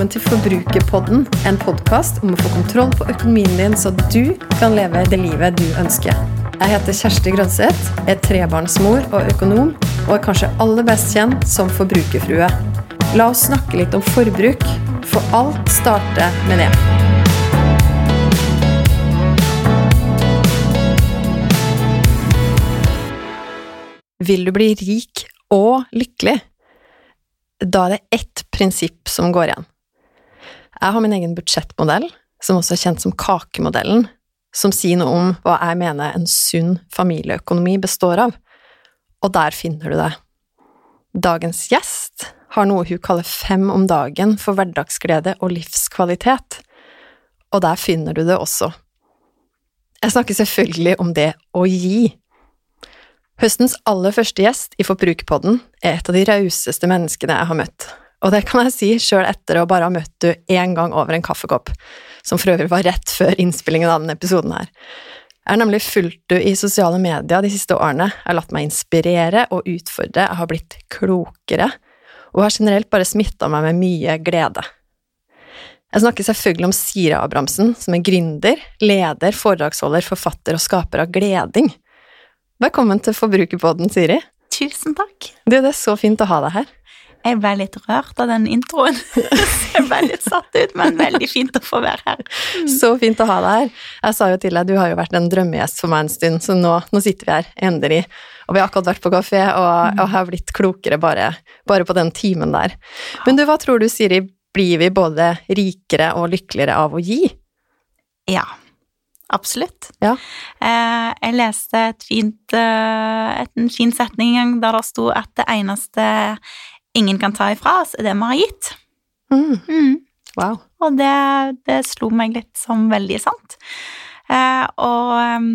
velkommen til Forbrukerpodden, en podkast om å få kontroll på økonomien din, så du kan leve det livet du ønsker. Jeg heter Kjersti Grønseth, er trebarnsmor og økonom, og er kanskje aller best kjent som forbrukerfrue. La oss snakke litt om forbruk, for alt starter med det. Vil du bli rik og lykkelig? Da er det ett prinsipp som går igjen. Jeg har min egen budsjettmodell, som også er kjent som kakemodellen, som sier noe om hva jeg mener en sunn familieøkonomi består av, og der finner du det. Dagens gjest har noe hun kaller Fem om dagen for hverdagsglede og livskvalitet, og der finner du det også. Jeg snakker selvfølgelig om det å gi. Høstens aller første gjest i Forbrukerpodden er et av de rauseste menneskene jeg har møtt, og det kan jeg si sjøl etter å bare ha møtt du én gang over en kaffekopp, som for øvrig var rett før innspillingen av denne episoden her. Jeg har nemlig fulgt du i sosiale medier de siste årene, jeg har latt meg inspirere og utfordre, jeg har blitt klokere, og har generelt bare smitta meg med mye glede. Jeg snakker selvfølgelig om Siri Abrahamsen, som er gründer, leder, foredragsholder, forfatter og skaper av Gleding. Velkommen til Forbrukerpodden, Siri. Tusen takk. Du, det er så fint å ha deg her. Jeg ble litt rørt av den introen. jeg ble litt satt ut, men veldig fint å få være her. Så fint å ha deg her. Jeg sa jo til deg, du har jo vært en drømmegjest for meg en stund, så nå, nå sitter vi her, endelig. Og vi har akkurat vært på kafé, og, og har blitt klokere bare, bare, på den timen der. Men du, hva tror du, Siri, blir vi både rikere og lykkeligere av å gi? Ja. Absolutt. Ja. Eh, jeg leste et fint, eh, en fin setning en gang der det sto at det eneste ingen kan ta ifra oss, er det vi har gitt. Mm. Mm. Wow. Og det, det, slo meg litt som veldig sant. Eh, og um,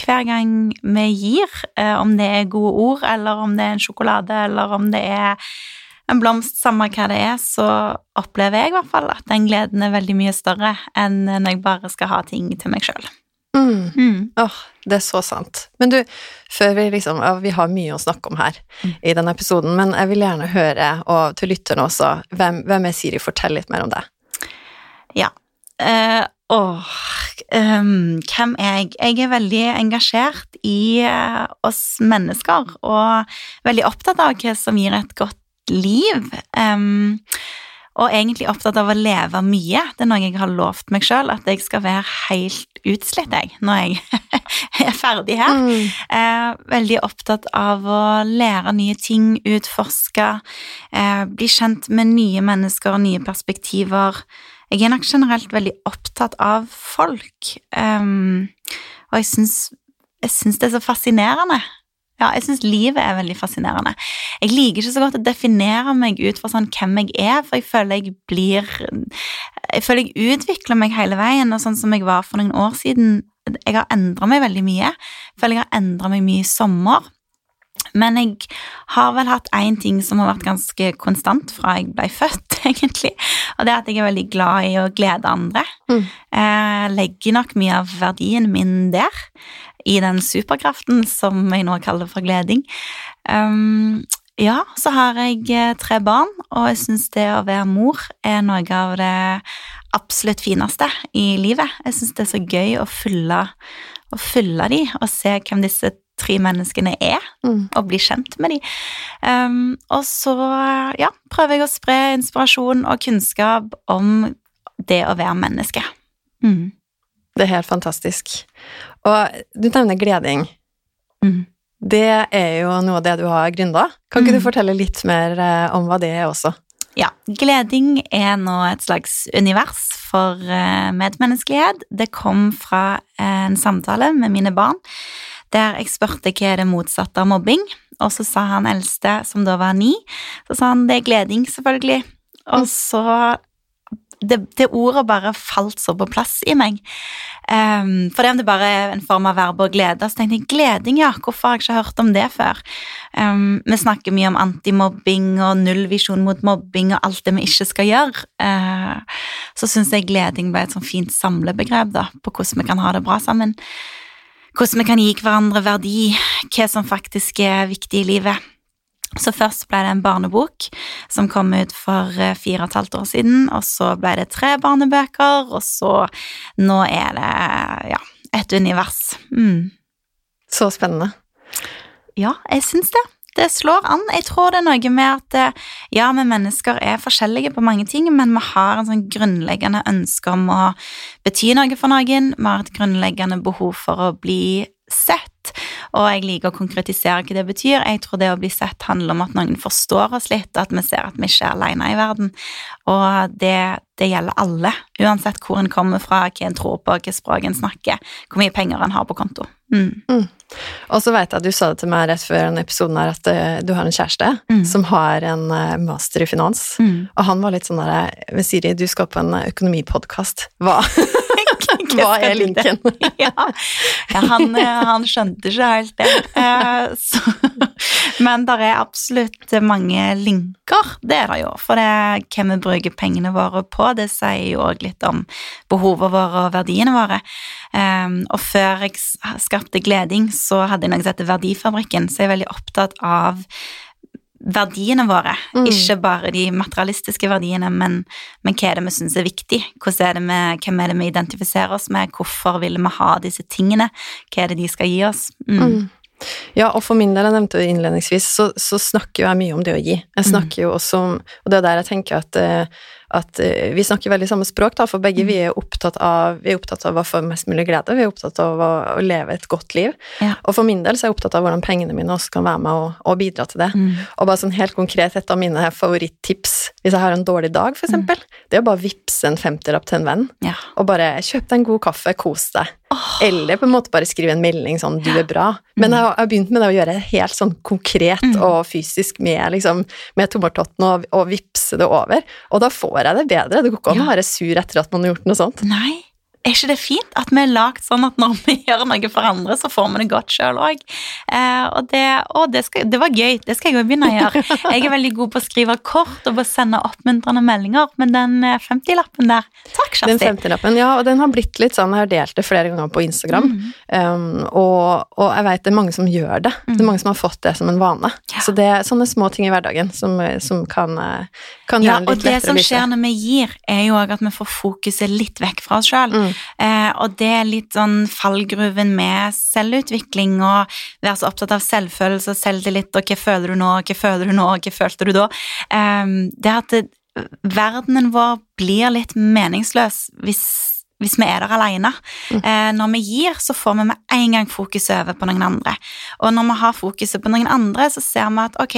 hver gang vi gir, eh, om det er gode ord, eller om det er en sjokolade, eller om det er en blomst, samme hva det er, så opplever jeg i hvert fall at den gleden er veldig mye større enn når jeg bare skal ha ting til meg sjøl. Mm. Mm. Oh, det er så sant. Men du, før vi liksom ja, Vi har mye å snakke om her Mm. i denne episoden, men jeg vil gjerne høre, og til lytterne også, hvem, hvem er Siri? Fortell litt mer om det. Ja. Uh, åh, um, hvem er jeg? Jeg er veldig engasjert i uh, oss mennesker, og veldig opptatt av hva som gir et godt liv. Ehm, og egentlig opptatt av å leve mye. Det er noe jeg har lovt meg sjøl, at jeg skal være helt utslitt, jeg, når jeg er ferdig her. Mm. Eh, veldig opptatt av å lære nye ting, utforske, eh, bli kjent med nye mennesker og nye perspektiver. Jeg er nok generelt veldig opptatt av folk, um, og jeg syns, det er så fascinerende. Ja, jeg syns livet er veldig fascinerende. Jeg liker ikke så godt å definere meg ut fra sånn hvem jeg er, for jeg føler jeg blir Jeg føler jeg utvikler meg hele veien, og sånn som jeg var for noen år siden Jeg har endra meg veldig mye. Jeg føler jeg har endra meg mye i sommer. Men jeg har vel hatt én ting som har vært ganske konstant fra jeg ble født, egentlig. Og det er at jeg er veldig glad i å glede andre. Mm. Jeg legger nok mye av verdien min der, i den superkraften som jeg nå kaller for gleding. Um, ja, så har jeg eh, tre barn, og jeg syns det å være mor er noe av det absolutt fineste i livet. Jeg syns det er så gøy å fylle, å fylle de, og se hvem disse tre menneskene er, Mm. og bli kjent med de. Um, og så, ja, prøver jeg å spre inspirasjon og kunnskap om det å være menneske. Mm. Det er helt fantastisk. Og du nevner gleding. Mm. Det er jo noe av det du har gründa. Kan ikke Mm. du fortelle litt mer eh, om hva det er også? Ja, gleding er nå et slags univers for eh, medmenneskelighet. Det kom fra en samtale med mine barn, der jeg spurte hva er det motsatte av mobbing, og så sa han eldste, som da var ni, så sa han det er gleding, selvfølgelig. Og så det, det ordet bare falt så på plass i meg. Um, for det om det bare er en form av verb å glede, så tenkte jeg gleding, ja, hvorfor har jeg ikke hørt om det før? Um, vi snakker mye om antimobbing og nullvisjon mot mobbing og alt det vi ikke skal gjøre. Uh, så syns jeg gleding ble et sånn fint samlebegrep da, på hvordan vi kan ha det bra sammen. Hvordan vi kan gi hverandre verdi, hva som faktisk er viktig i livet. Så først ble det en barnebok som kom ut for eh, fire og et halvt år siden, og så ble det tre barnebøker, og så nå er det ja, et univers. Mm. Så spennende. Ja, jeg syns det. Det slår an. Jeg tror det er noe med at eh, ja, vi mennesker er forskjellige på mange ting, men vi har en sånn grunnleggende ønske om å bety noe for noen. Vi har et grunnleggende behov for å bli sett, og jeg liker å konkretisere hva det betyr. Jeg tror det å bli sett handler om at noen forstår oss litt, at vi ser at vi ikke er alene i verden. Og det, det gjelder alle, uansett hvor en kommer fra, hva en tror på, hva språk en snakker, hvor mye penger en har på konto. Mm. Mm. Og så vet jeg at du sa det til meg rett før denne episoden her, at uh, du har en kjæreste Mm. som har en uh, master i finans. Mm. Og han var litt sånn der Siri, du skal på en økonomipodkast. Hva, hva er linken? ja, ja han, eh, han skjønte ikke helt det. Eh, Så, men det er absolutt mange linker, det er det jo. For det hvem vi bruker pengene våre på, det sier jo òg litt om behovene våre og verdiene våre. Um, og før jeg skapte Gleding, så hadde jeg noe som heter Verdifabrikken, så jeg er veldig opptatt av verdiene våre. Mm. Ikke bare de materialistiske verdiene, men, men hva er det vi syns er viktig? Er det vi, hvem er det vi identifiserer oss med? Hvorfor vil vi ha disse tingene? Hva er det de skal gi oss? Mm. Mm. Ja, og for min del, jeg nevnte jo innledningsvis, så, så snakker jo jeg mye om det å gi. Jeg snakker jo også om Og det er der jeg tenker at, eh, at eh, vi snakker veldig samme språk, da, for begge vi er opptatt av Vi er opptatt av å få mest mulig glede, vi er opptatt av å, å leve et godt liv. Ja. Og for min del så er jeg opptatt av hvordan pengene mine også kan være med og, og bidra til det. Mm. Og bare sånn helt konkret, et av mine favorittips hvis jeg har en dårlig dag, for eksempel, det er å bare vippse en femtilapp til en venn, Ja. og bare kjøp deg en god kaffe, kos deg. Eller på en måte bare skrive en melding sånn 'du er bra'. Men jeg har, jeg har begynt med det å gjøre det helt sånn konkret Mm. og fysisk med, liksom, med tommeltotten og, og vippse det over. Og da får jeg det bedre. Det går ikke an å være sur etter at man har gjort noe sånt. Nei, er ikke det fint at vi er lagd sånn at når vi gjør noe for andre, så får vi det godt sjøl òg? Eh, og det, og det, skal, det var gøy, det skal jeg jo begynne å gjøre. Jeg er veldig god på å skrive kort og på å sende oppmuntrende meldinger, men den eh, 50-lappen der Takk, Den Kjersti. femtilappen, ja, og den har blitt litt sånn, jeg har delt det flere ganger på Instagram, Mm. um, og, og jeg vet det er mange som gjør det. Det er mange som har fått det som en vane. Ja. Så det er sånne små ting i hverdagen som, som kan, eh, kan Ja, gjøre Ja, og litt det lettere som å lyse. skjer når vi gir, er jo òg at vi får fokuset litt vekk fra oss sjøl. Mm. Eh, og det er litt sånn fallgruven med selvutvikling og være så opptatt av selvfølelse og selvtillit og hva føler du nå, hva føler du nå, hva følte du da? Eh, det at det, verdenen vår blir litt meningsløs hvis hvis vi er der alene. Eh, når vi gir, så får vi med en gang fokuset over på noen andre. Og når vi har fokuset på noen andre, så ser vi at ok,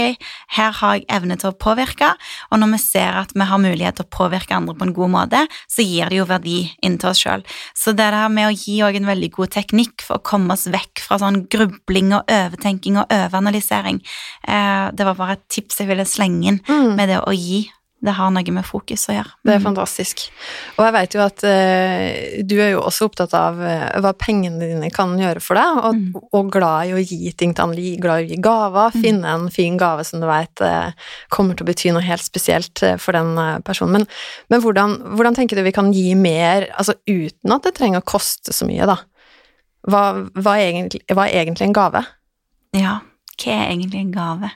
her har jeg evne til å påvirke, og når vi ser at vi har mulighet til å påvirke andre på en god måte, så gir det jo verdi inn til oss sjøl. Så det der med å gi òg en veldig god teknikk for å komme oss vekk fra sånn grubling og overtenking og overanalysering, eh, det var bare et tips jeg ville slenge inn Mm. med det å gi. Det har noe med fokus å gjøre. Det er Mm. fantastisk. Og jeg vet jo at uh, du er jo også opptatt av uh, hva pengene dine kan gjøre for deg, og, Mm. og glad i å gi ting til andre, glad i å gi gaver, finne en fin gave som du vet uh, kommer til å bety noe helt spesielt for den personen. Men, men hvordan, hvordan tenker du vi kan gi mer, altså uten at det trenger å koste så mye, da? Hva, hva, er egentlig, hva er egentlig en gave? Ja, hva er egentlig en gave?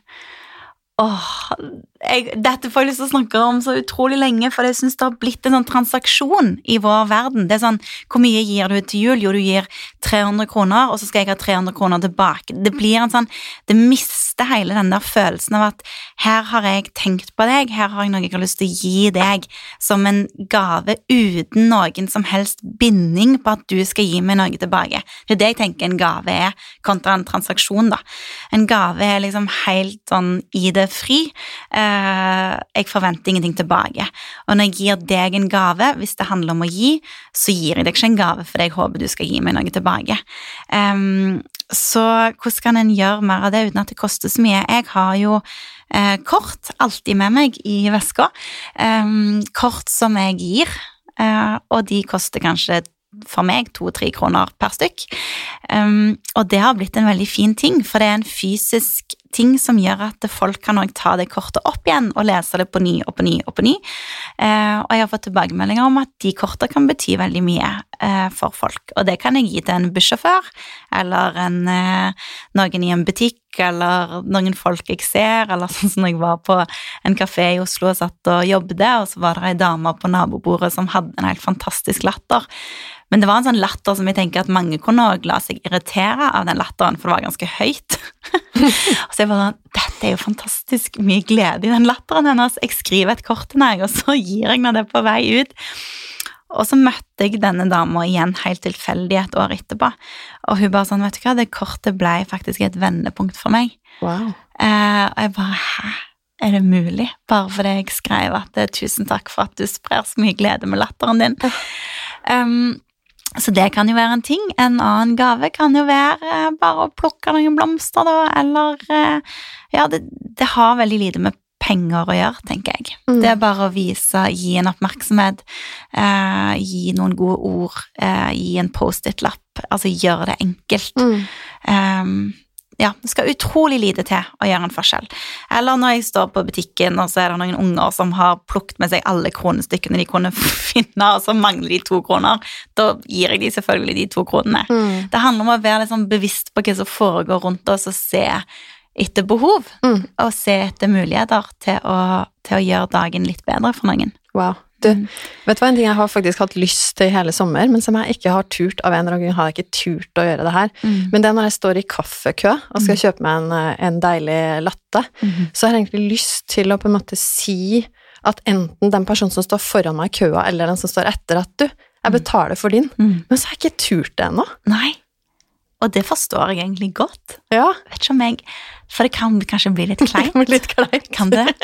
Åh, jeg, dette får jeg lyst til å snakke om så utrolig lenge, for jeg syns det har blitt en sånn transaksjon i vår verden. Det er sånn, Hvor mye gir du til jul? Jo, du gir 300 kroner, og så skal jeg ha 300 kroner tilbake. Det blir en sånn, det mister hele den der følelsen av at her har jeg tenkt på deg, her har jeg noe jeg har lyst til å gi deg som en gave uten noen som helst binding på at du skal gi meg noe tilbake. Det er det jeg tenker en gave er, kontra en transaksjon, da. En gave er liksom helt sånn i det fri. Eh, jeg forventer ingenting tilbake. Og når jeg gir deg en gave, hvis det handler om å gi, så gir jeg deg ikke en gave fordi jeg håper du skal gi meg noe tilbake. Um, så hvordan kan en gjøre mer av det uten at det koster så mye? Jeg har jo eh, kort alltid med meg i veska. Um, kort som jeg gir, uh, og de koster kanskje for meg to-tre kroner per stykk. Um, og det har blitt en veldig fin ting, for det er en fysisk ting som gjør at folk kan ta det kortet opp igjen og lese det på ny og på ny og på ny. Uh, og jeg har fått tilbakemeldinger om at de kortene kan bety veldig mye uh, for folk. Og det kan jeg gi til en bussjåfør eller en, uh, noen i en butikk eller noen folk jeg ser, eller sånn som jeg var på en kafé i Oslo og satt og jobbet, og så var det ei dame på nabobordet som hadde en helt fantastisk latter. Men det var en sånn latter som jeg tenker at mange kunne også la seg irritere av den latteren, for det var ganske høyt. og så jeg bare sånn Dette er jo fantastisk mye glede i den latteren hennes. Jeg skriver et kort til henne, og så gir jeg henne det på vei ut. Og så møtte jeg denne dama igjen helt tilfeldig et år etterpå. Og hun bare sånn, vet du hva, det kortet ble faktisk et vendepunkt for meg. Wow. Eh, og jeg bare hæ, er det mulig? Bare fordi jeg skrev at eh, tusen takk for at du sprer så mye glede med latteren din. Um, så det kan jo være en ting. En annen gave kan jo være eh, bare å plukke noen blomster, da, eller eh, Ja, det, det har veldig lite med penger å gjøre, tenker jeg. Mm. Det er bare å vise, gi en oppmerksomhet, eh, gi noen gode ord, eh, gi en Post-It-lapp. Altså gjøre det enkelt. Mm. Um, ja, det skal utrolig lite til å gjøre en forskjell. Eller når jeg står på butikken, og så er det noen unger som har plukket med seg alle kronestykkene de kunne finne, og så mangler de to kroner. Da gir jeg de selvfølgelig de to kronene. Mm. Det handler om å være litt sånn bevisst på hva som foregår rundt oss, og se etter behov. Mm. Og se etter muligheter til å, til å gjøre dagen litt bedre for noen. Wow. Du, Mm. vet du hva, en ting jeg har faktisk hatt lyst til hele sommer, men som jeg ikke har turt av en eller annen grunn, har jeg ikke turt å gjøre det her. Men det er når jeg står i kaffekø og skal kjøpe meg en, eh, en deilig latte, Mhm. så har jeg egentlig lyst til å på en måte si at enten den personen som står foran meg i køa, eller den som står etter, at du, jeg betaler for din. Mm. Men så har jeg ikke turt det ennå. Nei. Og det forstår jeg egentlig godt. Ja, vet ikke om jeg For det kan kanskje bli litt kleint? det kan bli litt kleint. Kan det?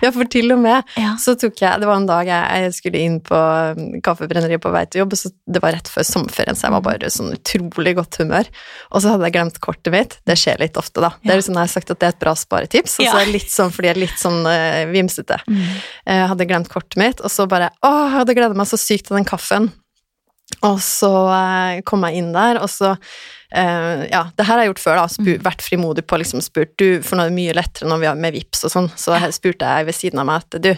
Ja, for til og med Ja. så tok jeg Det var en dag jeg, jeg skulle inn på um, kaffebrenneriet på vei til jobb, så det var rett før sommerferien, så jeg var bare sånn utrolig godt humør. Og så hadde jeg glemt kortet mitt. Det skjer litt ofte, da. Det er liksom jeg har sagt at det er et bra sparetips, og så er det litt sånn fordi jeg er litt sånn uh, vimsete. Mm. Jeg hadde glemt kortet mitt, og så bare Å, jeg hadde gleda meg så sykt til den kaffen. Og så eh, kom jeg inn der, og så eh, Ja, det her har jeg gjort før, da. Mm. Vært frimodig på liksom spurt Du, for nå er det mye lettere når vi har med VIPs og sånn, så jeg spurte jeg ved siden av meg at du,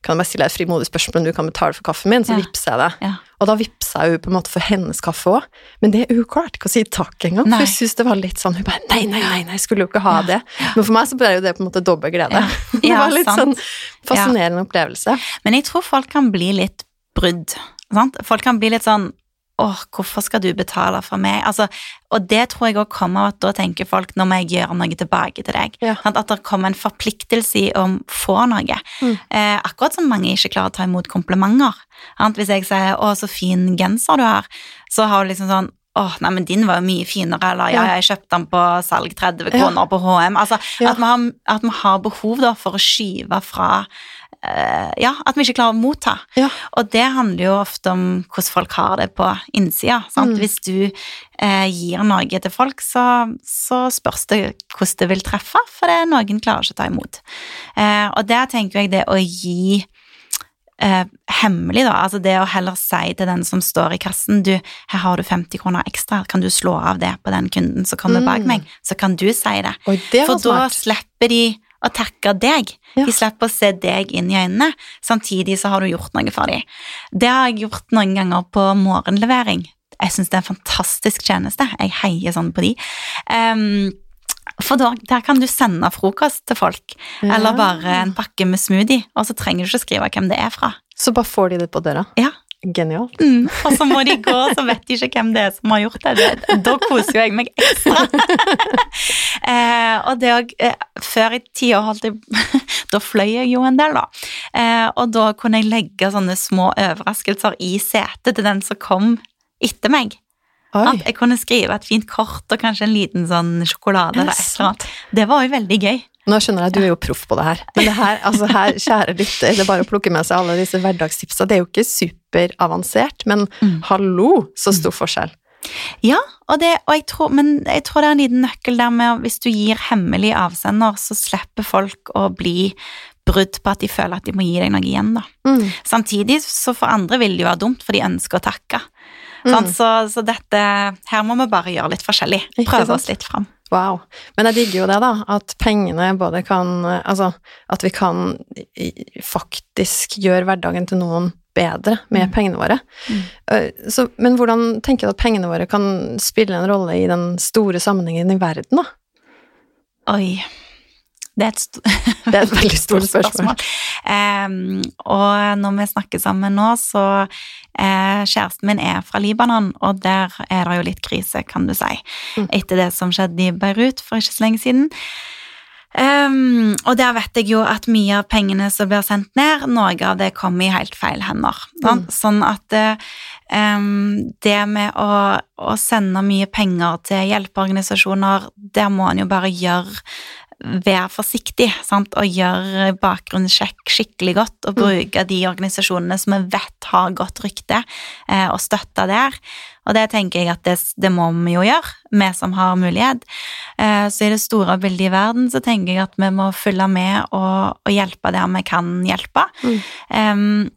kan jeg bare stille deg et frimodig spørsmål om du kan betale for kaffen min, så Ja. vippser jeg det. Ja. Og da vippsa jeg jo på en måte for hennes kaffe òg, men det hun klarte ikke å si takk engang. For hun syntes det var litt sånn Hun bare nei, nei, nei, nei, jeg skulle jo ikke ha Ja. det. Men for meg så ble jo det på en måte dobbel glede. Ja. det var litt sant. sånn fascinerende opplevelse. Men jeg tror folk kan bli litt brydd. Sant? Folk kan bli litt sånn Åh, hvorfor skal du betale for meg? Altså, og det tror jeg også kommer av at da tenker folk nå må jeg gjøre noe tilbake til deg. Ja. At det kommer en forpliktelse i å få noe. Mm. Eh, akkurat som mange ikke klarer å ta imot komplimenter. Hvis jeg sier 'Å, så fin genser du har', så har du liksom sånn Åh, nei, men din var jo mye finere, eller ja, Ja. jeg kjøpte den på salg 30 Ja. kroner på HM. Altså, Ja. at, vi har, har behov da for å skyve fra Ja, at vi ikke klarer å motta. Ja. Og det handler jo ofte om hvordan folk har det på innsida. Mm. Hvis du eh, gir noe til folk, så, så spørs det hvordan det vil treffe, for det, noen klarer ikke å ta imot. Eh, og der tenker jeg det å gi eh, hemmelig, da, altså det å heller si til den som står i kassen du, her har du 50 kroner ekstra, kan du slå av det på den kunden som kommer bak Mm. meg, så kan du si det. Oi, det For da slipper de å takka deg. Ja. De slipper å se deg inn i øynene. Samtidig så har du gjort noe for dem. Det har jeg gjort noen ganger på morgenlevering. Jeg syns det er en fantastisk tjeneste. Jeg heier sånn på de. Um, for da, der kan du sende frokost til folk, Ja. eller bare en pakke med smoothie, og så trenger du ikke skrive hvem det er fra. Så bare får de det på døra. Ja. Genialt. Mm, og så må de gå, så vet de ikke hvem det er som har gjort det. det da koser jo jeg meg ekstra. eh, og det òg eh, Før i tida holdt jeg Da fløy jeg jo en del, da. Eh, og da kunne jeg legge sånne små overraskelser i setet til den som kom etter meg. Oi. At jeg kunne skrive et fint kort og kanskje en liten sånn sjokolade. Det. Det var jo veldig gøy. Nå skjønner jeg, du er jo proff på det her. Men det her, altså her, kjære lytter, det er bare å plukke med seg alle disse hverdagstipsa. Det er jo ikke superavansert, men Mm. hallo, så stor forskjell. Ja, og det, og jeg tror, men jeg tror det er en liten nøkkel der med at hvis du gir hemmelig avsender, så slipper folk å bli brudd på at de føler at de må gi deg noe igjen, da. Mm. Samtidig så for andre vil det jo være dumt, for de ønsker å takke. Mm. Så, så dette Her må vi bare gjøre litt forskjellig. Prøve oss litt fram. Wow. Men jeg digger jo det, da, at pengene både kan Altså, at vi kan faktisk gjøre hverdagen til noen bedre med Mm. pengene våre. Mm. Eh, Så, men hvordan tenker du at pengene våre kan spille en rolle i den store sammenhengen i verden, da? Oi. Det er et, st Det er et veldig stort spørsmål. Um, og når vi snakker sammen nå, så uh, Kjæresten min er fra Libanon, og der er det jo litt krise, kan du si, Mm. etter det som skjedde i Beirut for ikke så lenge siden. Um, og der vet jeg jo at mye av pengene som blir sendt ned, noe av det kommer i helt feil hender. Mm. Sånn at um, det med å, å sende mye penger til hjelpeorganisasjoner, der må en jo bare gjøre Være forsiktig sant? og gjøre bakgrunnssjekk skikkelig godt. Og bruke de organisasjonene som vi vet har godt rykte, eh, og støtte der. Og det tenker jeg at det, det må vi jo gjøre, vi som har mulighet. Eh, Så i det store bildet i verden så tenker jeg at vi må følge med og, og hjelpe der vi kan hjelpe. Mm. Em,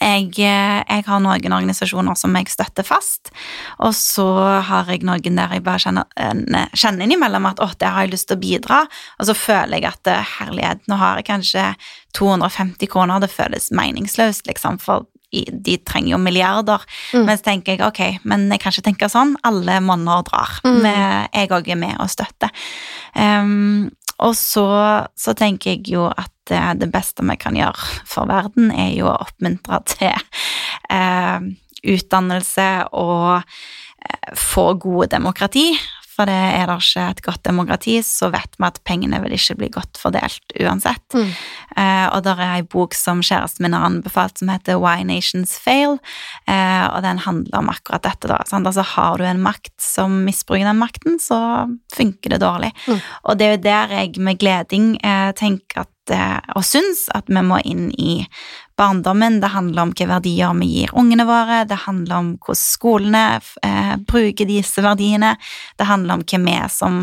jeg, eh, jeg har noen organisasjoner som jeg støtter fast, og så har jeg noen der jeg bare kjenner, eh, kjenner innimellom at å, der har jeg lyst til å bidra, og så føler jeg at eh, herlighet, nå har jeg kanskje 250 kroner, det føles meningsløst, liksom, for de trenger jo milliarder. Mm. Men så tenker jeg ok, men jeg kan ikke tenke sånn. Alle monner drar. Mm. Jeg òg er med og støtter. Ehm, og så, så tenker jeg jo at eh, det beste vi kan gjøre for verden, er jo å oppmuntre til eh, utdannelse og eh, få gode demokrati. For det er det ikke et godt demokrati, så vet vi at pengene vil ikke bli godt fordelt uansett. Mm. Eh, og der er ei bok som kjæresten min har anbefalt, som heter Why Nations Fail. Eh, og den handler om akkurat dette. da, sant? Altså Har du en makt som misbruker den makten, så funker det dårlig. Mm. Og det er jo der jeg med gleding eh, tenker at, eh, og syns at vi må inn i barndommen. Det handler om hvilke verdier vi gir ungene våre, det handler om hvordan skolene eh, bruker disse verdiene, det handler om hva vi som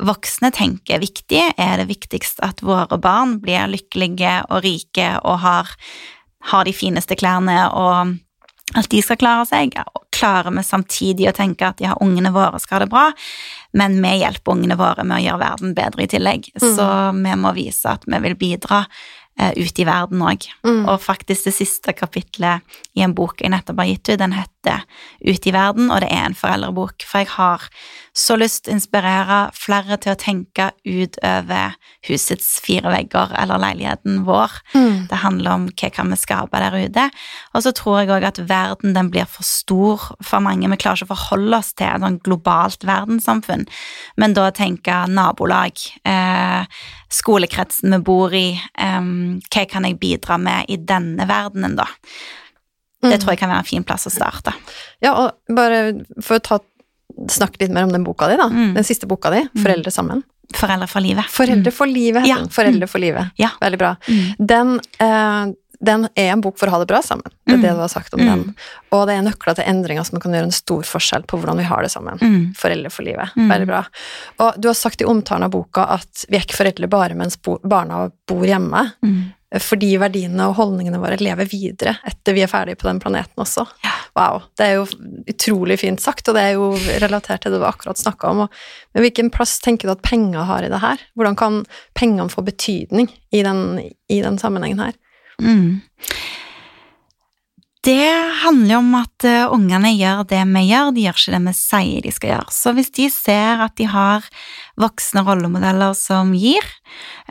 voksne tenker er viktig. Er det viktigst at våre barn blir lykkelige og rike og har, har de fineste klærne og at de skal klare seg? Klarer vi samtidig å tenke at ja, ungene våre skal ha det bra, men vi hjelper ungene våre med å gjøre verden bedre i tillegg. Mm. Så vi må vise at vi vil bidra eh, ut i verden òg. Mm. Og faktisk det siste kapitlet i en bok jeg nettopp har gitt ut, den heter Ut i verden, og det er en foreldrebok. For jeg har så lyst til å inspirere flere til å tenke utover husets fire vegger eller leiligheten vår. Mm. Det handler om hva kan vi skape der ute. Og så tror jeg òg at verden den blir for stor for mange. Vi klarer ikke å forholde oss til et sånn globalt verdenssamfunn. Men da tenke nabolag, eh, skolekretsen vi bor i, um, hva kan jeg bidra med i denne verdenen, da? Det Mm. tror jeg kan være en fin plass å starte. Ja, og bare for å ta, snakke litt mer om den boka di, da. Mm. Den siste boka di, 'Foreldre sammen'. Foreldre for livet. Foreldre for livet, heter Ja. den. Foreldre for livet. Ja. Veldig bra. Mm. Den, eh, den er en bok for å ha det bra sammen. Det er Mm. det du har sagt om Mm. den. Og det er nøkler til endringer som kan gjøre en stor forskjell på hvordan vi har det sammen. Mm. Foreldre for livet. Mm. Veldig bra. Og du har sagt i omtalen av boka at vi er ikke foreldre bare mens barna bor hjemme. Fordi verdiene og holdningene våre lever videre etter vi er ferdige på den planeten også. Wow, det er jo utrolig fint sagt, og det er jo relatert til det du akkurat snakka om. Men hvilken plass tenker du at penger har i det her? Hvordan kan pengene få betydning i den, i den sammenhengen her? Mm. Det handler om at eh, ungene gjør det vi gjør, de gjør ikke det vi sier de skal gjøre. Så hvis de ser at de har voksne rollemodeller som gir,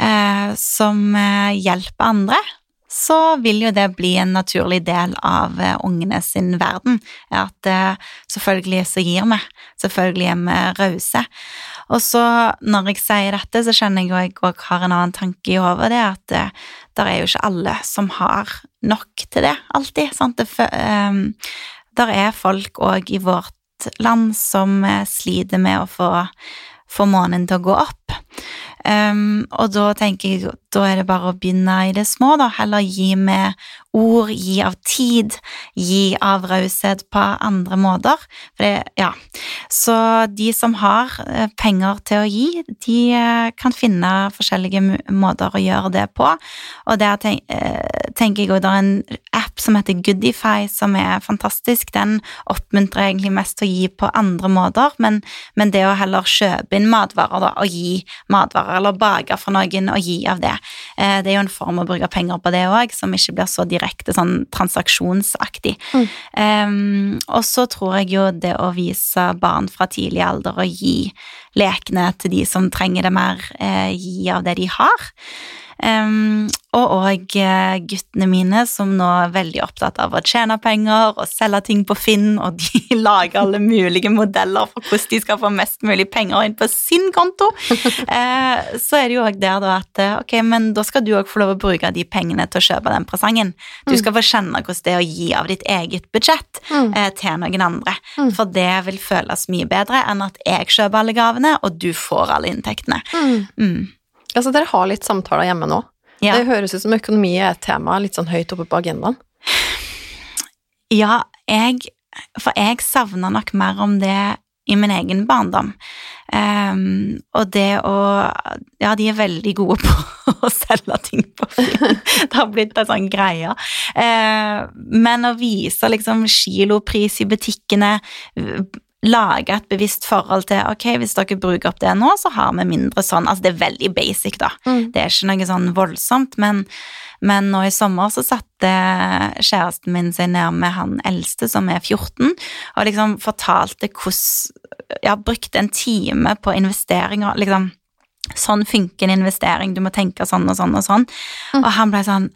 eh, som eh, hjelper andre, så vil jo det bli en naturlig del av eh, ungene sin verden. At eh, selvfølgelig så gir vi, selvfølgelig er vi rause. Og så når jeg sier dette, så kjenner jeg jo jeg òg har en annen tanke i hodet, det at det, der er jo ikke alle som har nok til det, alltid. Sant? Det, ehm, der er folk òg i vårt land som eh, sliter med å få, få månen til å gå opp. Ehm, og da tenker jeg da er det bare å begynne i det små, da. Heller gi med ord, gi av tid, gi av raushet på andre måter. For det, ja. Så de som har eh, penger til å gi, de eh, kan finne forskjellige måter å gjøre det på. Og der eh, tenker jeg også det er en app som heter Goodify, som er fantastisk. Den oppmuntrer egentlig mest til å gi på andre måter, men, men det å heller kjøpe inn matvarer da, og gi matvarer, eller bake for noen og gi av det, Eh, det er jo en form å bruke penger på det òg, som ikke blir så direkte sånn transaksjonsaktig. Mm. Um, og så tror jeg jo det å vise barn fra tidlig alder og gi lekene til de som trenger det mer, eh, gi av det de har. Um, og òg uh, guttene mine, som nå er veldig opptatt av å tjene penger og selge ting på Finn, og de lager alle mulige modeller for hvordan de skal få mest mulig penger inn på sin konto. Uh, så er det jo òg der da at uh, ok, men da skal du òg få lov å bruke de pengene til å kjøpe den presangen. Du skal få kjenne hvordan det er å gi av ditt eget budsjett uh, til noen andre. Mm. For det vil føles mye bedre enn at jeg kjøper alle gavene, og du får alle inntektene. Mm. Altså, dere har litt samtaler hjemme nå. Ja. Det høres ut som økonomi er et tema litt sånn høyt oppe på agendaen. Ja, jeg For jeg savner nok mer om det i min egen barndom. Um, og det å Ja, de er veldig gode på å selge ting på Finn. Det har blitt en sånn greie. Uh, men å vise liksom kilopris i butikkene Lage et bevisst forhold til ok, hvis dere bruker opp det nå, så har vi mindre sånn. Altså, det er veldig basic, da. Mm. Det er ikke noe sånn voldsomt, men, men nå i sommer så satte kjæresten min seg ned med han eldste, som er 14, og liksom fortalte hvordan Ja, brukte en time på investeringer, liksom. Sånn funker en investering, du må tenke sånn og sånn og sånn. Mm. Og han ble sånn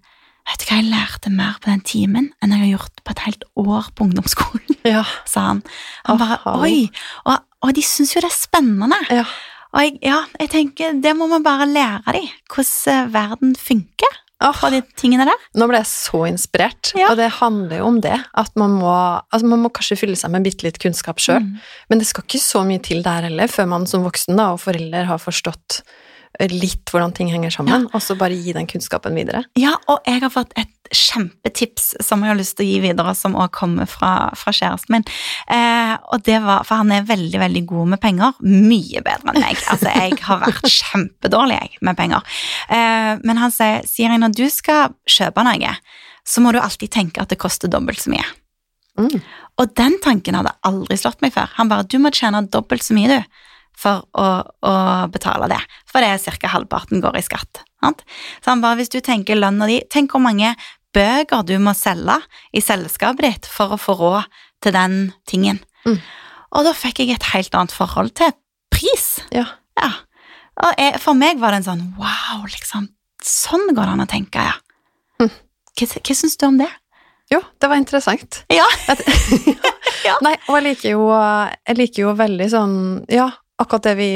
Vet du hva, jeg lærte mer på den timen enn jeg har gjort på et helt år på ungdomsskolen, Ja. sa han. Han bare Oi! Og, og de syns jo det er spennende. ja. Og jeg, ja, jeg tenker, det må man bare lære dem, hvordan eh, verden funker Oh, de tingene der. nå ble jeg så inspirert, Ja. og det handler jo om det. At man må, altså man må kanskje fylle seg med bitte litt kunnskap sjøl, Mm. men det skal ikke så mye til der heller, før man som voksen da, og forelder har forstått litt hvordan ting henger sammen, og så bare gi den kunnskapen videre. Ja, og jeg har fått et kjempetips som jeg har lyst til å gi videre, som også kommer fra, fra kjæresten min. Eh, og det var, For han er veldig veldig god med penger. Mye bedre enn meg. Altså, Jeg har vært kjempedårlig jeg, med penger. Eh, men han sier Siri, når du skal kjøpe noe, så må du alltid tenke at det koster dobbelt så mye. Mm. Og den tanken hadde aldri slått meg før. Han bare 'du må tjene dobbelt så mye, du', for å, å betale det. For det er ca. halvparten går i skatt. Sant? Så han bare 'hvis du tenker lønna di Tenk hvor mange bøker du må selge i selskapet ditt for å få råd til den tingen'. Mm. Og da fikk jeg et helt annet forhold til pris. Ja. Ja. Og jeg, for meg var det en sånn wow, liksom. Sånn går det an å tenke, ja. Mm. Hva, hva syns du om det? Jo, det var interessant. Ja. Ja. Nei, og jeg liker jo, jeg liker jo veldig sånn, ja, akkurat det vi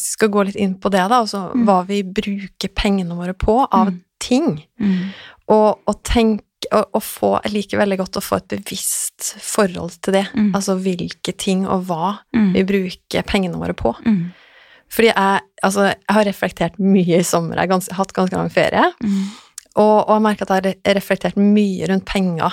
skal gå litt inn på det da, altså Mm. hva vi bruker pengene våre på av Mm. ting. Mm. Og, og tenk, og, og få, jeg liker veldig godt å få et bevisst forhold til det. Mm. Altså hvilke ting og hva Mm. vi bruker pengene våre på. Mm. Fordi jeg, altså, jeg har reflektert mye i sommer, jeg har gans, hatt ganske lang ferie, og, og jeg merker at jeg har reflektert mye rundt penger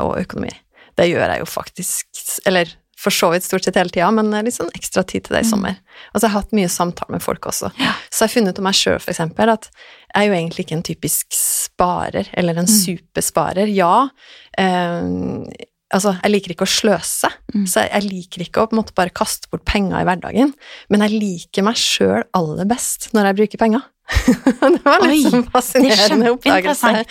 og økonomi. Det gjør jeg jo faktisk, eller for så vidt stort sett hele tida, men litt sånn ekstra tid til det i Mm. sommer. Og så har jeg hatt mye samtaler med folk også. Ja. Så jeg har funnet ut om meg sjøl, eksempel, at jeg er jo egentlig ikke en typisk sparer, eller en Mm. supersparer. Ja, eh, altså, jeg liker ikke å sløse, Mm. så jeg, liker ikke å på en måte bare kaste bort penger i hverdagen, men jeg liker meg sjøl aller best når jeg bruker penger. det var litt sånn fascinerende oppdagelse.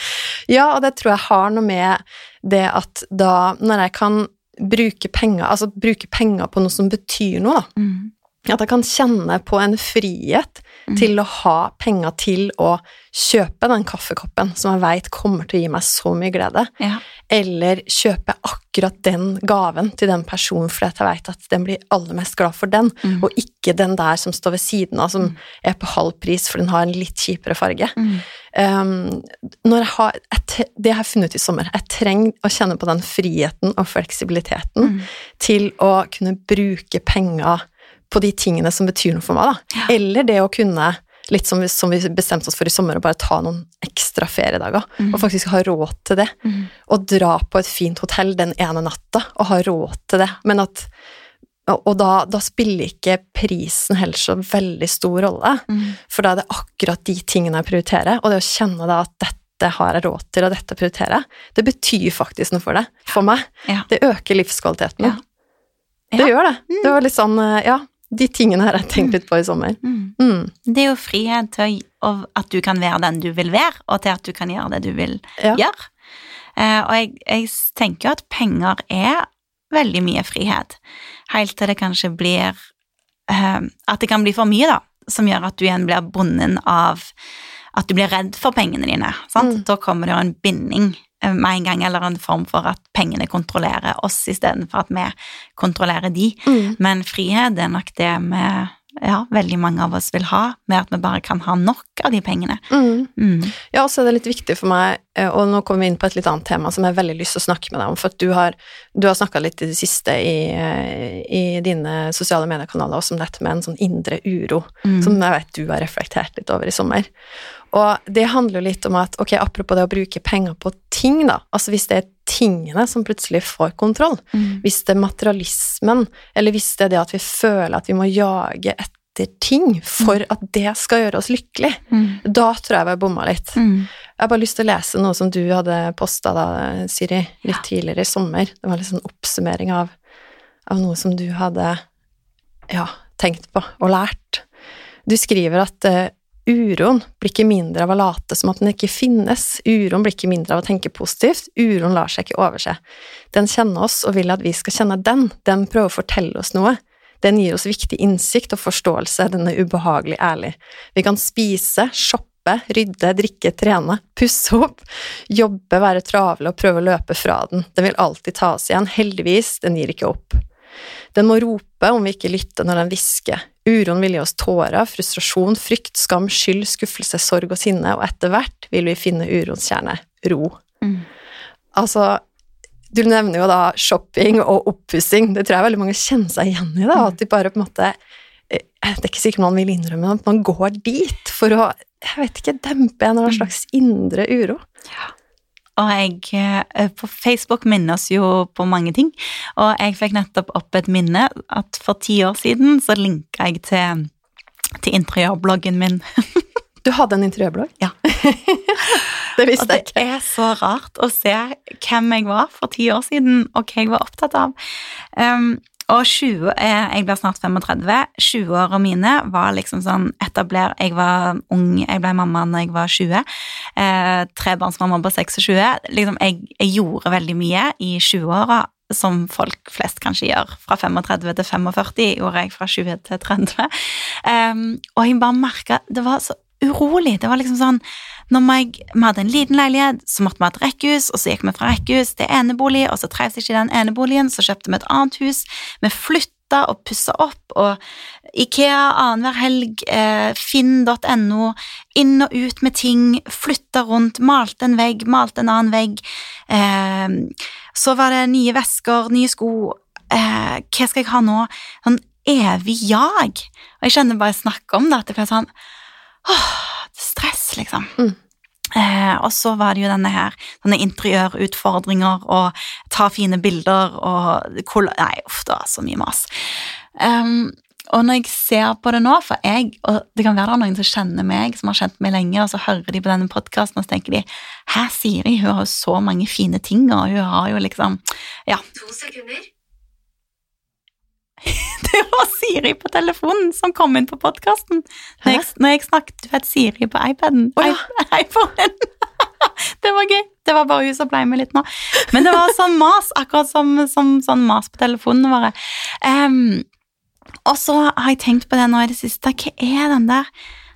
Ja, og det tror jeg har noe med det at da, når jeg kan bruke penger, altså bruke penger på noe som betyr noe, da, Mm. At jeg kan kjenne på en frihet Mm. til å ha penger til å kjøpe den kaffekoppen som jeg veit kommer til å gi meg så mye glede, Ja. eller kjøpe akkurat den gaven til den personen fordi jeg veit at den blir aller mest glad for den, Mm. og ikke den der som står ved siden av, som Mm. er på halv pris for den har en litt kjipere farge. Mm. Um, når jeg har, jeg, det jeg har funnet ut i sommer, jeg trenger å kjenne på den friheten og fleksibiliteten Mm. til å kunne bruke penger på de tingene som betyr noe for meg, da. Eller det å kunne, litt som vi, som vi bestemte oss for i sommer, å bare ta noen ekstra feriedager, Mm. og faktisk ha råd til det. Mm. Og dra på et fint hotell den ene natta, og ha råd til det. Men at og da, da spiller ikke prisen heller så veldig stor rolle. Mm. For da er det akkurat de tingene jeg prioriterer, og det å kjenne da at dette har jeg råd til, og dette prioriterer jeg, det betyr faktisk noe for det. For meg. Ja. Det øker livskvaliteten. Ja. Det Ja. gjør det. Det var litt sånn, eh, ja. De tingene har jeg tenkt litt på i sommer. Mm. Mm. Det er jo frihet til å, at du kan være den du vil være, og til at du kan gjøre det du vil Ja. gjøre. Uh, og jeg, jeg tenker jo at penger er veldig mye frihet, helt til det kanskje blir uh, At det kan bli for mye, da, som gjør at du igjen blir bundet av At du blir redd for pengene dine. Sant? Mm. Da kommer det jo en binding med en gang, eller en form for at pengene kontrollerer oss istedenfor at vi kontrollerer de. Mm. Men frihet er nok det vi ja, veldig mange av oss vil ha, med at vi bare kan ha nok av de pengene. Mm. Mm. Ja, og så er det litt viktig for meg, eh, og nå kommer vi inn på et litt annet tema som jeg har veldig lyst til å snakke med deg om, for at du har, du har snakka litt i det siste i, eh, i dine sosiale mediekanaler også om dette med en sånn indre uro, Mm. som jeg vet du har reflektert litt over i sommer. Og det handler jo litt om at, ok, apropos det å bruke penger på ting, da, altså hvis det er tingene som plutselig får kontroll, Mm. hvis det er materialismen, eller hvis det er det at vi føler at vi må jage etter ting for at det skal gjøre oss lykkelig, Mm. da tror jeg vi har bomma litt. Mm. Jeg har bare lyst til å lese noe som du hadde posta da, Siri, litt tidligere i sommer. Det var litt sånn oppsummering av, av noe som du hadde ja, tenkt på og lært. Du skriver at eh, uroen blir ikke mindre av å late som at den ikke finnes. Uroen blir ikke mindre av å tenke positivt. Uroen lar seg ikke overse. Den kjenner oss og vil at vi skal kjenne den. Den prøver å fortelle oss noe. Den gir oss viktig innsikt og forståelse. Den er ubehagelig ærlig. Vi kan spise, shoppe, rydde, drikke, trene, pusse opp, jobbe, være travle og prøve å løpe fra den. Den vil alltid ta oss igjen. Heldigvis, den gir ikke opp. Den må rope om vi ikke lytter når den hvisker. Uroen vil gi oss tårer, frustrasjon, frykt, skam, skyld, skuffelse, sorg og sinne, og etter hvert vil vi finne uroens kjerne ro. Mm. Altså, du nevner jo da shopping og oppussing. Det tror jeg veldig mange kjenner seg igjen i. da, At de bare på en måte eh, Det er ikke sikkert man vil innrømme det, men at man går dit for å jeg vet ikke, dempe en eller annen slags indre uro. Og jeg eh, på Facebook minner oss jo på mange ting, og jeg fikk nettopp opp et minne at for ti år siden så linka jeg til, til interiørbloggen min. Du hadde en interiørblogg? Ja. det visste Og det er så rart å se hvem jeg var for ti år siden, og hva jeg var opptatt av. Um, og 20, eh, jeg blir snart 35. 20-åra mine var liksom sånn etabler Jeg var ung, jeg ble mamma når jeg var 20. Eh, trebarnsmamma på 26. Liksom, jeg, jeg gjorde veldig mye i 20-åra som folk flest kanskje gjør. Fra 35 til 45 gjorde jeg fra 20 til 30. Um, og jeg bare merka Det var så urolig. Det var liksom sånn når vi, hadde en liten leilighet, så måtte vi ha et rekkehus, og så gikk vi fra rekkehus til enebolig, og så trevdes ikke den eneboligen, så kjøpte vi et annet hus. Vi flytta og pussa opp, og Ikea annenhver helg, eh, finn.no, inn og ut med ting, flytta rundt, malte en vegg, malte en annen vegg. Eh, så var det nye vesker, nye sko. Eh, hva skal jeg ha nå? Sånn evig jag. Og jeg kjenner bare snakk om det, at det ble sånn åh, stress, liksom. Mm. Eh, og så var det jo denne her, sånne interiørutfordringer og ta fine bilder og kol Nei, uff, det så mye mas. Um, og når jeg ser på det nå, for jeg, og det kan være det er noen som kjenner meg, som har kjent meg lenge, og så hører de på denne podkasten, og så tenker de Her Siri, hun har jo så mange fine ting, og hun har jo liksom Ja. To sekunder. Det var Siri på telefonen som kom inn på podkasten. Når, når jeg snakket, du vet Siri på iPaden. Oh, ja. IPhonen. det var gøy. Det var bare hun som ble med litt nå. Men det var sånn mas, akkurat som, som sånn mas på telefonene våre. Um, og så har jeg tenkt på det nå i det siste. Hva er den der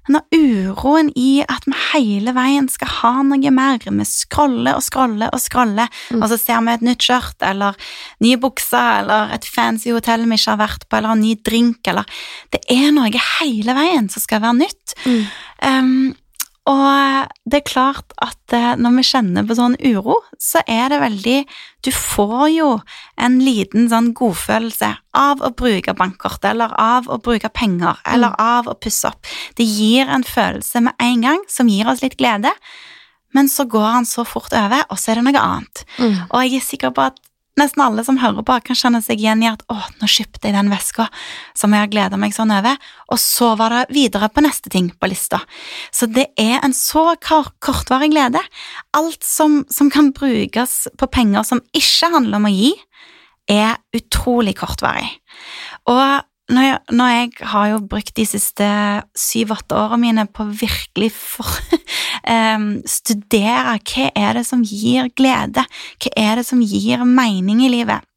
denne uroen i at vi hele veien skal ha noe mer. Vi scroller og scroller og scroller, Mm. og så ser vi et nytt skjørt eller nye bukser eller et fancy hotell vi ikke har vært på, eller en ny drink, eller Det er noe hele veien som skal være nytt. Mm. Um, og det er klart at eh, når vi kjenner på sånn uro, så er det veldig Du får jo en liten sånn godfølelse av å bruke bankkort, eller av å bruke penger, eller av å pusse opp. Det gir en følelse med en gang som gir oss litt glede, men så går han så fort over, og så er det noe annet. Mm. Og jeg er sikker på at nesten alle som hører på, kan kjenne seg igjen i at å, nå kjøpte jeg den veska som jeg har gleda meg sånn over, og så var det videre på neste ting på lista. Så det er en så kortvarig glede. Alt som, som kan brukes på penger som ikke handler om å gi, er utrolig kortvarig. Og når jeg, når jeg har jo brukt de siste syv-åtte årene mine på virkelig for, um, studere hva er det som gir glede, hva er det som gir mening i livet.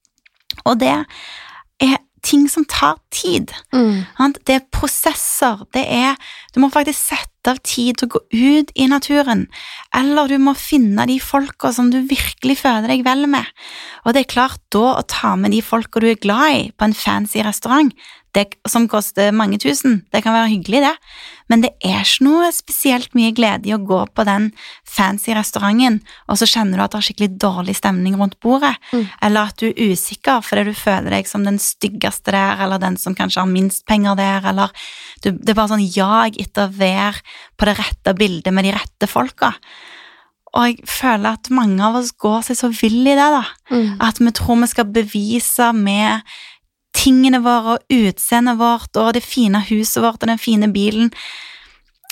Og det er ting som tar tid. Mm. Det er prosesser. Det er Du må faktisk sette av tid til å gå ut i naturen. Eller du må finne de folka som du virkelig føler deg vel med. Og det er klart, da å ta med de folka du er glad i, på en fancy restaurant, det, som koster mange tusen. Det kan være hyggelig, det, men det er ikke noe spesielt mye glede i å gå på den fancy restauranten, og så kjenner du at det er skikkelig dårlig stemning rundt bordet, Mm. eller at du er usikker fordi du føler deg som den styggeste der, eller den som kanskje har minst penger der, eller du, det er bare sånn jag etter å være på det rette bildet med de rette folka. Og jeg føler at mange av oss går seg så vill i det, da. Mm. At vi tror vi skal bevise med tingene våre og utseendet vårt og det fine huset vårt og den fine bilen.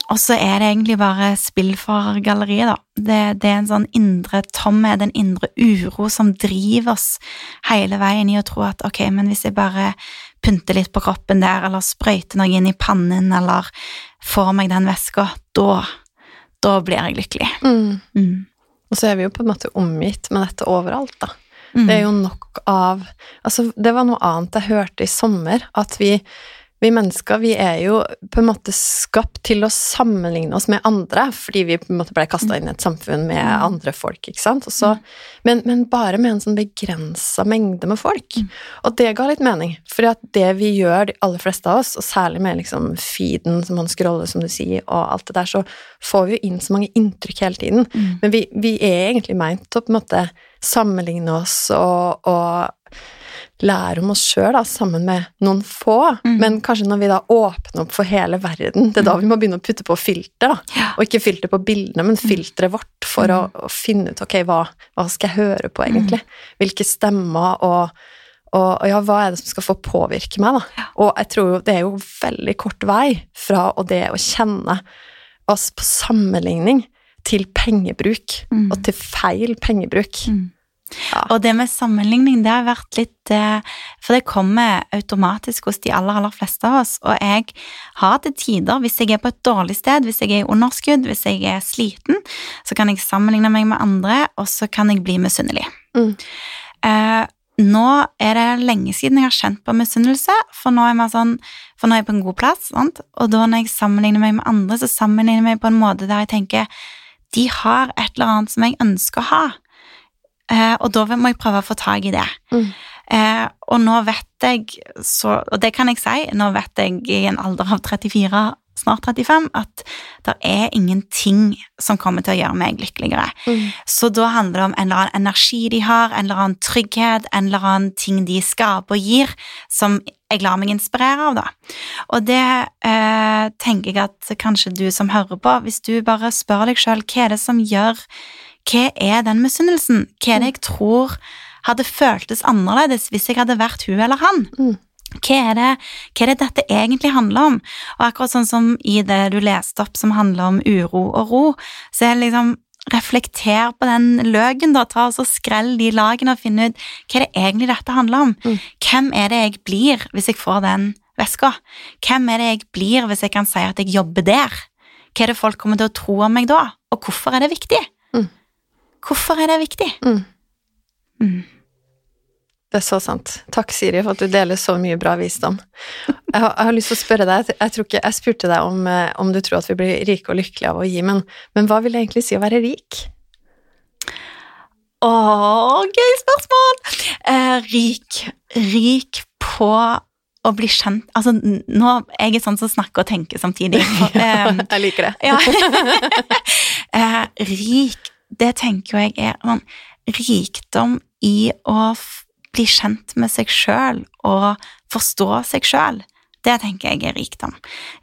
Og så er det egentlig bare spill for galleriet, da. Det, det er en sånn indre tomhet, en indre uro som driver oss hele veien i å tro at ok, men hvis jeg bare pynter litt på kroppen der, eller sprøyter noe inn i pannen, eller får meg den veska, da, da blir jeg lykkelig. Mm. Mm. Og så er vi jo på en måte omgitt med dette overalt, da. Mm. Det er jo nok av Altså, det var noe annet jeg hørte i sommer, at vi, vi mennesker, vi er jo på en måte skapt til å sammenligne oss med andre, fordi vi på en måte ble kasta inn i et samfunn med Mm. andre folk, ikke sant? Så, men, men bare med en sånn begrensa mengde med folk. Mm. Og det ga litt mening, For det vi gjør, de aller fleste av oss, og særlig med liksom feeden som man scroller, som du sier, og alt det der, så får vi jo inn så mange inntrykk hele tiden. Mm. Men vi, vi er egentlig meint til å på en måte sammenligne oss og, og lære om oss sjøl sammen med noen få. Mm. Men kanskje når vi da åpner opp for hele verden, det er da vi må begynne å putte på filter. da. Ja. Og ikke filter på bildene, men filteret vårt for å, å finne ut ok, hva, hva skal jeg høre på egentlig? Hvilke stemmer og, og, ja, hva er det som skal få påvirke meg, da? Og jeg tror jo det er jo veldig kort vei fra og det å kjenne oss på sammenligning til pengebruk, Mm. og til feil pengebruk. Mm. Ja. Og det med sammenligning, det har vært litt eh, For det kommer automatisk hos de aller, aller fleste av oss. Og jeg har til tider, hvis jeg er på et dårlig sted, hvis jeg er i underskudd, hvis jeg er sliten, så kan jeg sammenligne meg med andre, og så kan jeg bli misunnelig. Mm. Eh, nå er det lenge siden jeg har kjent på misunnelse, for nå er jeg, sånn, for nå er jeg på en god plass. Sant? Og da når jeg sammenligner meg med andre, så sammenligner jeg meg på en måte der jeg tenker de har et eller annet som jeg ønsker å ha. Eh, og da må jeg prøve å få tak i det. Mm. Eh, og nå vet jeg, så, og det kan jeg si, nå vet jeg i en alder av 34, snart 35, at det er ingenting som kommer til å gjøre meg lykkeligere. Mm. Så da handler det om en eller annen energi de har, en eller annen trygghet, en eller annen ting de skaper og gir, som jeg lar meg inspirere av, da. Og det eh, tenker jeg at kanskje du som hører på, hvis du bare spør deg sjøl hva er det som gjør Hva er den misunnelsen? Hva er det jeg tror hadde føltes annerledes hvis jeg hadde vært hun eller han? Mm. Hva er, det, hva er det dette egentlig handler om? Og akkurat sånn som i det du leste opp som handler om uro og ro, så er det liksom reflekter på den løken, da, ta og så skrell de lagene og finne ut hva er det egentlig dette handler om. Mm. Hvem er det jeg blir hvis jeg får den veska? Hvem er det jeg blir hvis jeg kan si at jeg jobber der? Hva er det folk kommer til å tro om meg da? Og hvorfor er det viktig? Hvorfor er det viktig? Mm. Mm. Det er så sant. Takk, Siri, for at du deler så mye bra visdom. Jeg har, jeg har lyst til å spørre deg, jeg, tror ikke, jeg spurte deg om, eh, om du tror at vi blir rike og lykkelige av å gi, men, men hva vil det egentlig si å være rik? Å, gøy spørsmål! Eh, rik. Rik på å bli kjent Altså, nå er jeg sånn som snakker og tenker samtidig. Eh, jeg liker det. ja. eh, rik, det tenker jeg er man, rikdom i å bli kjent med seg sjøl og forstå seg sjøl. Det tenker jeg er rikdom.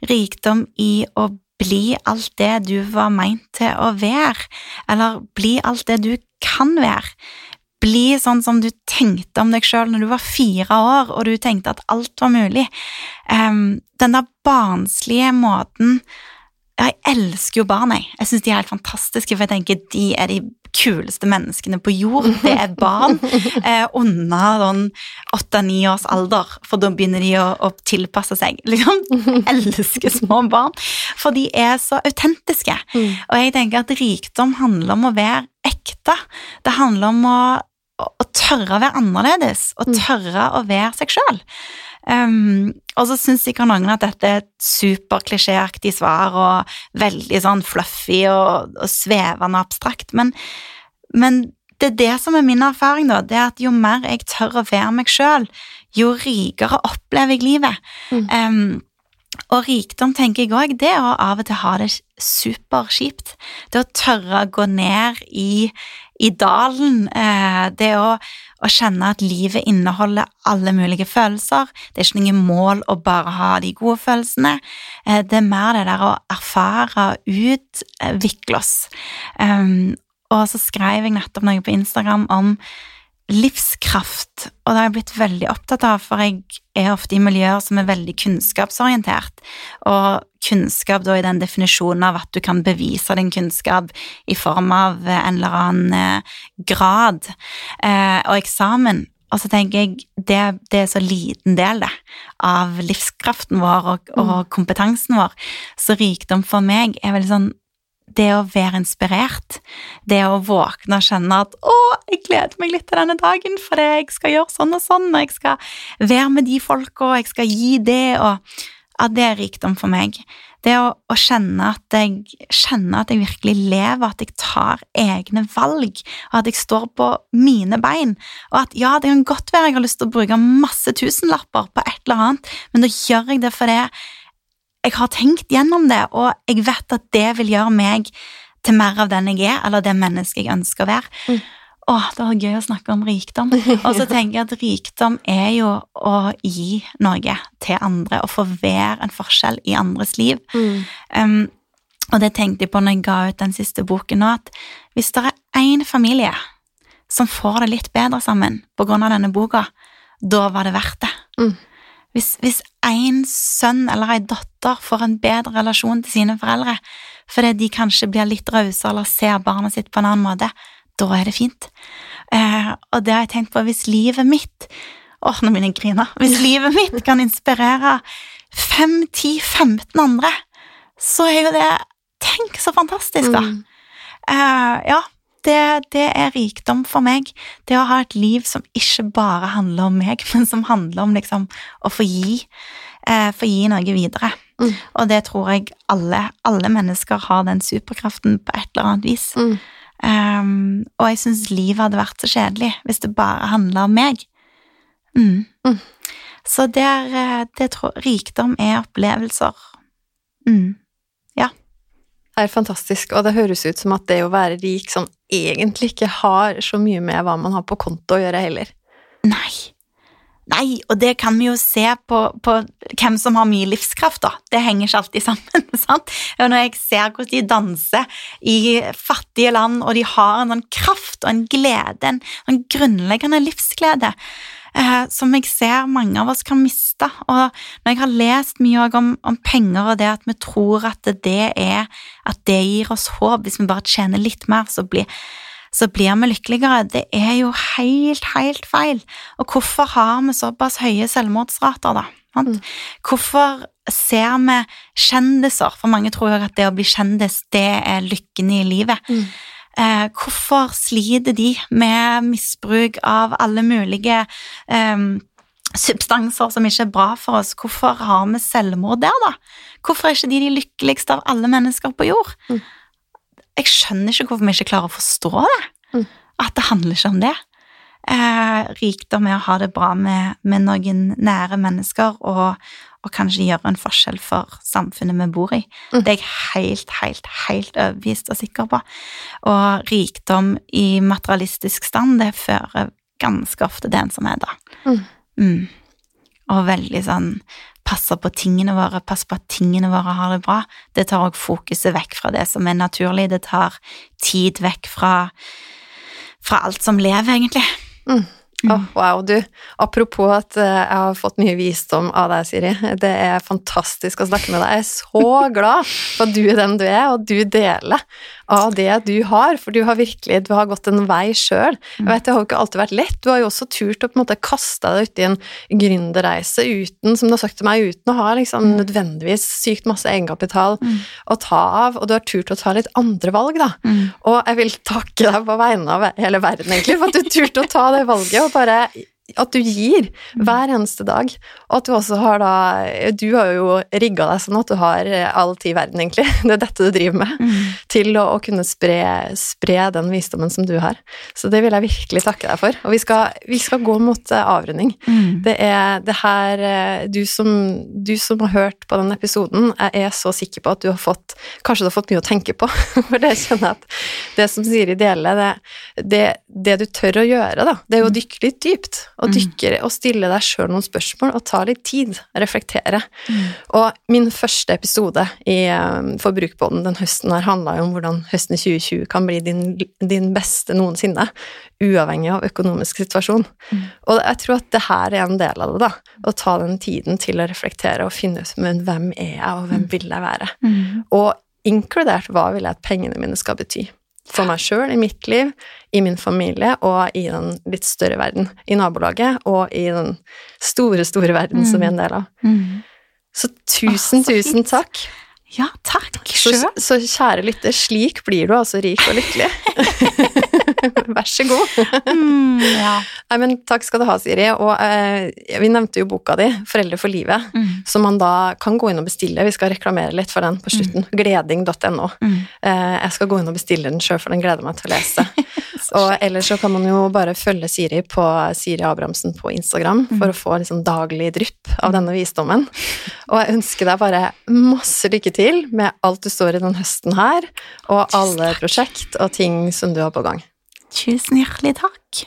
Rikdom i å bli alt det du var meint til å være, eller bli alt det du kan være. Bli sånn som du tenkte om deg sjøl når du var fire år og du tenkte at alt var mulig. Em, den der barnslige måten Jeg elsker jo barn, jeg. Jeg syns de er helt fantastiske, for jeg tenker de er de kuleste menneskene på jord, det er barn eh, under sånn åtte-ni års alder, for da begynner de å, å tilpasse seg. Liksom, elsker små barn, for de er så autentiske. Mm. Og jeg tenker at rikdom handler om å være ekte. Det handler om å, å, å tørre å være annerledes, og Mm. tørre å være seg sjøl. Um, og så syns sikkert noen at dette er et superklisjéaktig svar og veldig sånn fluffy og, og svevende abstrakt, men, men det er det som er min erfaring, da. Det er at jo mer jeg tør å være meg sjøl, jo rikere opplever jeg livet. Mm. Um, og rikdom, tenker jeg òg, det er å av og til ha det superkjipt. Det å tørre å gå ned i, i dalen. Eh, det å, å kjenne at livet inneholder alle mulige følelser. Det er ikke noe mål å bare ha de gode følelsene. Eh, det er mer det der å erfare, utvikle oss. Um, og så skrev jeg nettopp noe på Instagram om livskraft, og det har jeg blitt veldig opptatt av, for jeg er ofte i miljøer som er veldig kunnskapsorientert, og kunnskap da i den definisjonen av at du kan bevise din kunnskap i form av en eller annen eh, grad eh, og eksamen. Og så tenker jeg det, det er så liten del det, av livskraften vår og, og kompetansen vår. Så rikdom for meg er veldig sånn det å være inspirert, det å våkne og kjenne at 'Å, jeg gleder meg litt til denne dagen, for jeg skal gjøre sånn og sånn', og jeg skal være med de folka, og jeg skal gi det, og ja, det er rikdom for meg. Det å, å kjenne, at jeg, kjenne at jeg virkelig lever, at jeg tar egne valg, og at jeg står på mine bein. Og at ja, det kan godt være jeg har lyst til å bruke masse tusenlapper på et eller annet, men da gjør jeg det fordi jeg har tenkt gjennom det, og jeg vet at det vil gjøre meg til mer av den jeg er, eller det mennesket jeg ønsker å være. Mm. Åh, det var gøy å snakke om rikdom. Og så tenker jeg at rikdom er jo å gi noe til andre, og få være en forskjell i andres liv. Mm. Um, og det tenkte jeg på når jeg ga ut den siste boken nå, at hvis det er én familie som får det litt bedre sammen på grunn av denne boka, da var det verdt det. Mm. Hvis, hvis en sønn eller ei datter får en bedre relasjon til sine foreldre fordi de kanskje blir litt rause eller ser barnet sitt på en annen måte, da er det fint. Eh, og det har jeg tenkt på hvis livet mitt Åh, nå begynner jeg å grine. Hvis livet mitt kan inspirere 5-10-15 andre, så er jo det Tenk så fantastisk, da. Mm. Eh, ja, det, det er rikdom for meg. Det å ha et liv som ikke bare handler om meg, men som handler om liksom å få gi, eh, få gi noe videre. Mm. Og det tror jeg alle, alle mennesker har den superkraften på et eller annet vis. Mm. Um, og jeg syns livet hadde vært så kjedelig hvis det bare handla om meg. Mm. Mm. Så det er, eh, det tror, rikdom er opplevelser. Mm. Er fantastisk, og det høres ut som at det å være rik sånn egentlig ikke har så mye med hva man har på konto å gjøre heller. Nei. Nei, og det kan vi jo se på, på hvem som har mye livskraft, da. Det henger ikke alltid sammen. sant? Og når jeg ser hvordan de danser i fattige land, og de har en sånn kraft og en glede, en, en grunnleggende livsglede, som jeg ser mange av oss kan miste. Og når jeg har lest mye om, om penger og det at vi tror at det er at det gir oss håp, hvis vi bare tjener litt mer, så blir så blir vi lykkeligere. Det er jo helt, helt feil. Og hvorfor har vi såpass høye selvmordsrater, da? Mm. Hvorfor ser vi kjendiser? For mange tror jo at det å bli kjendis, det er lykken i livet. Mm. Eh, hvorfor sliter de med misbruk av alle mulige eh, substanser som ikke er bra for oss? Hvorfor har vi selvmord der, da? Hvorfor er ikke de de lykkeligste av alle mennesker på jord? Mm. Jeg skjønner ikke hvorfor vi ikke klarer å forstå det. Mm. At det handler ikke om det. Eh, rikdom er å ha det bra med, med noen nære mennesker og, og kanskje gjøre en forskjell for samfunnet vi bor i. Mm. Det er jeg helt, helt, helt overbevist og sikker på. Og rikdom i materialistisk stand, det fører ganske ofte til ensomhet, da. Mm. Mm. Og veldig sånn passe på tingene våre, passe på at tingene våre har det bra. Det tar også fokuset vekk fra det som er naturlig. Det tar tid vekk fra, fra alt som lever, egentlig. Mm. Åh, wow, du. Apropos at eh, jeg har fått mye visdom av deg, Siri. Det er fantastisk å snakke med deg. Jeg er så glad for at du er den du er, og du deler. Av det du har, for du har virkelig du har gått en vei sjøl. Jeg vet, Det har jo ikke alltid vært lett. Du har jo også turt å på en måte kaste deg ut i en gründerreise uten, som du har sagt til meg, uten å ha liksom nødvendigvis sykt masse egenkapital å ta av, og du har turt å ta litt andre valg, da. Og jeg vil takke deg på vegne av hele verden, egentlig, for at du turte å ta det valget og bare at du gir hver eneste dag, og at du også har da Du har jo rigga deg sånn at du har all tid i verden, egentlig. Det er dette du driver med. Mm. Til å, å kunne spre, spre den visdommen som du har. Så det vil jeg virkelig takke deg for. Og vi skal, vi skal gå mot eh, avrunding. Mm. Det er det her eh, du som, du som har hørt på den episoden, jeg er så sikker på at du har fått Kanskje du har fått mye å tenke på, for det kjenner jeg at det som sier i dele, det, det, det du tør å gjøre, da, det er jo å dykke litt dypt. Og dykke og stille deg sjøl noen spørsmål og ta litt tid. Reflektere. Og min første episode i um, Forbrukerpodden den høsten her handla jo om hvordan høsten 2020 kan bli din, din beste noensinne, uavhengig av økonomisk situasjon. Og jeg tror at det her er en del av det, da. Å ta den tiden til å reflektere og finne ut men hvem er jeg, og hvem vil jeg være? Og inkludert hva vil jeg at pengene mine skal bety? For meg sjøl, i mitt liv, i min familie og i den litt større verden. I nabolaget og i den store, store verden som vi er en del av. Mm. Så tusen, Åh, så tusen fint. takk. Ja, takk Så, sjøl. så kjære lytter, slik blir du altså rik og lykkelig. Vær så god. Mm, ja. Nei, men takk skal du ha, Siri. Og eh, vi nevnte jo boka di, 'Foreldre for livet', Mm. som man da kan gå inn og bestille. Vi skal reklamere litt for den på slutten. Gleding.no. Mm. Eh, jeg skal gå inn og bestille den sjøl, for den gleder meg til å lese. og ellers så kan man jo bare følge Siri på Siri Abrahamsen på Instagram for å få liksom daglig drypp av denne visdommen. Og jeg ønsker deg bare masse lykke til med alt du står i den høsten her, og alle prosjekt og ting som du har på gang. Tusen hjertelig takk.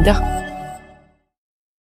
rien.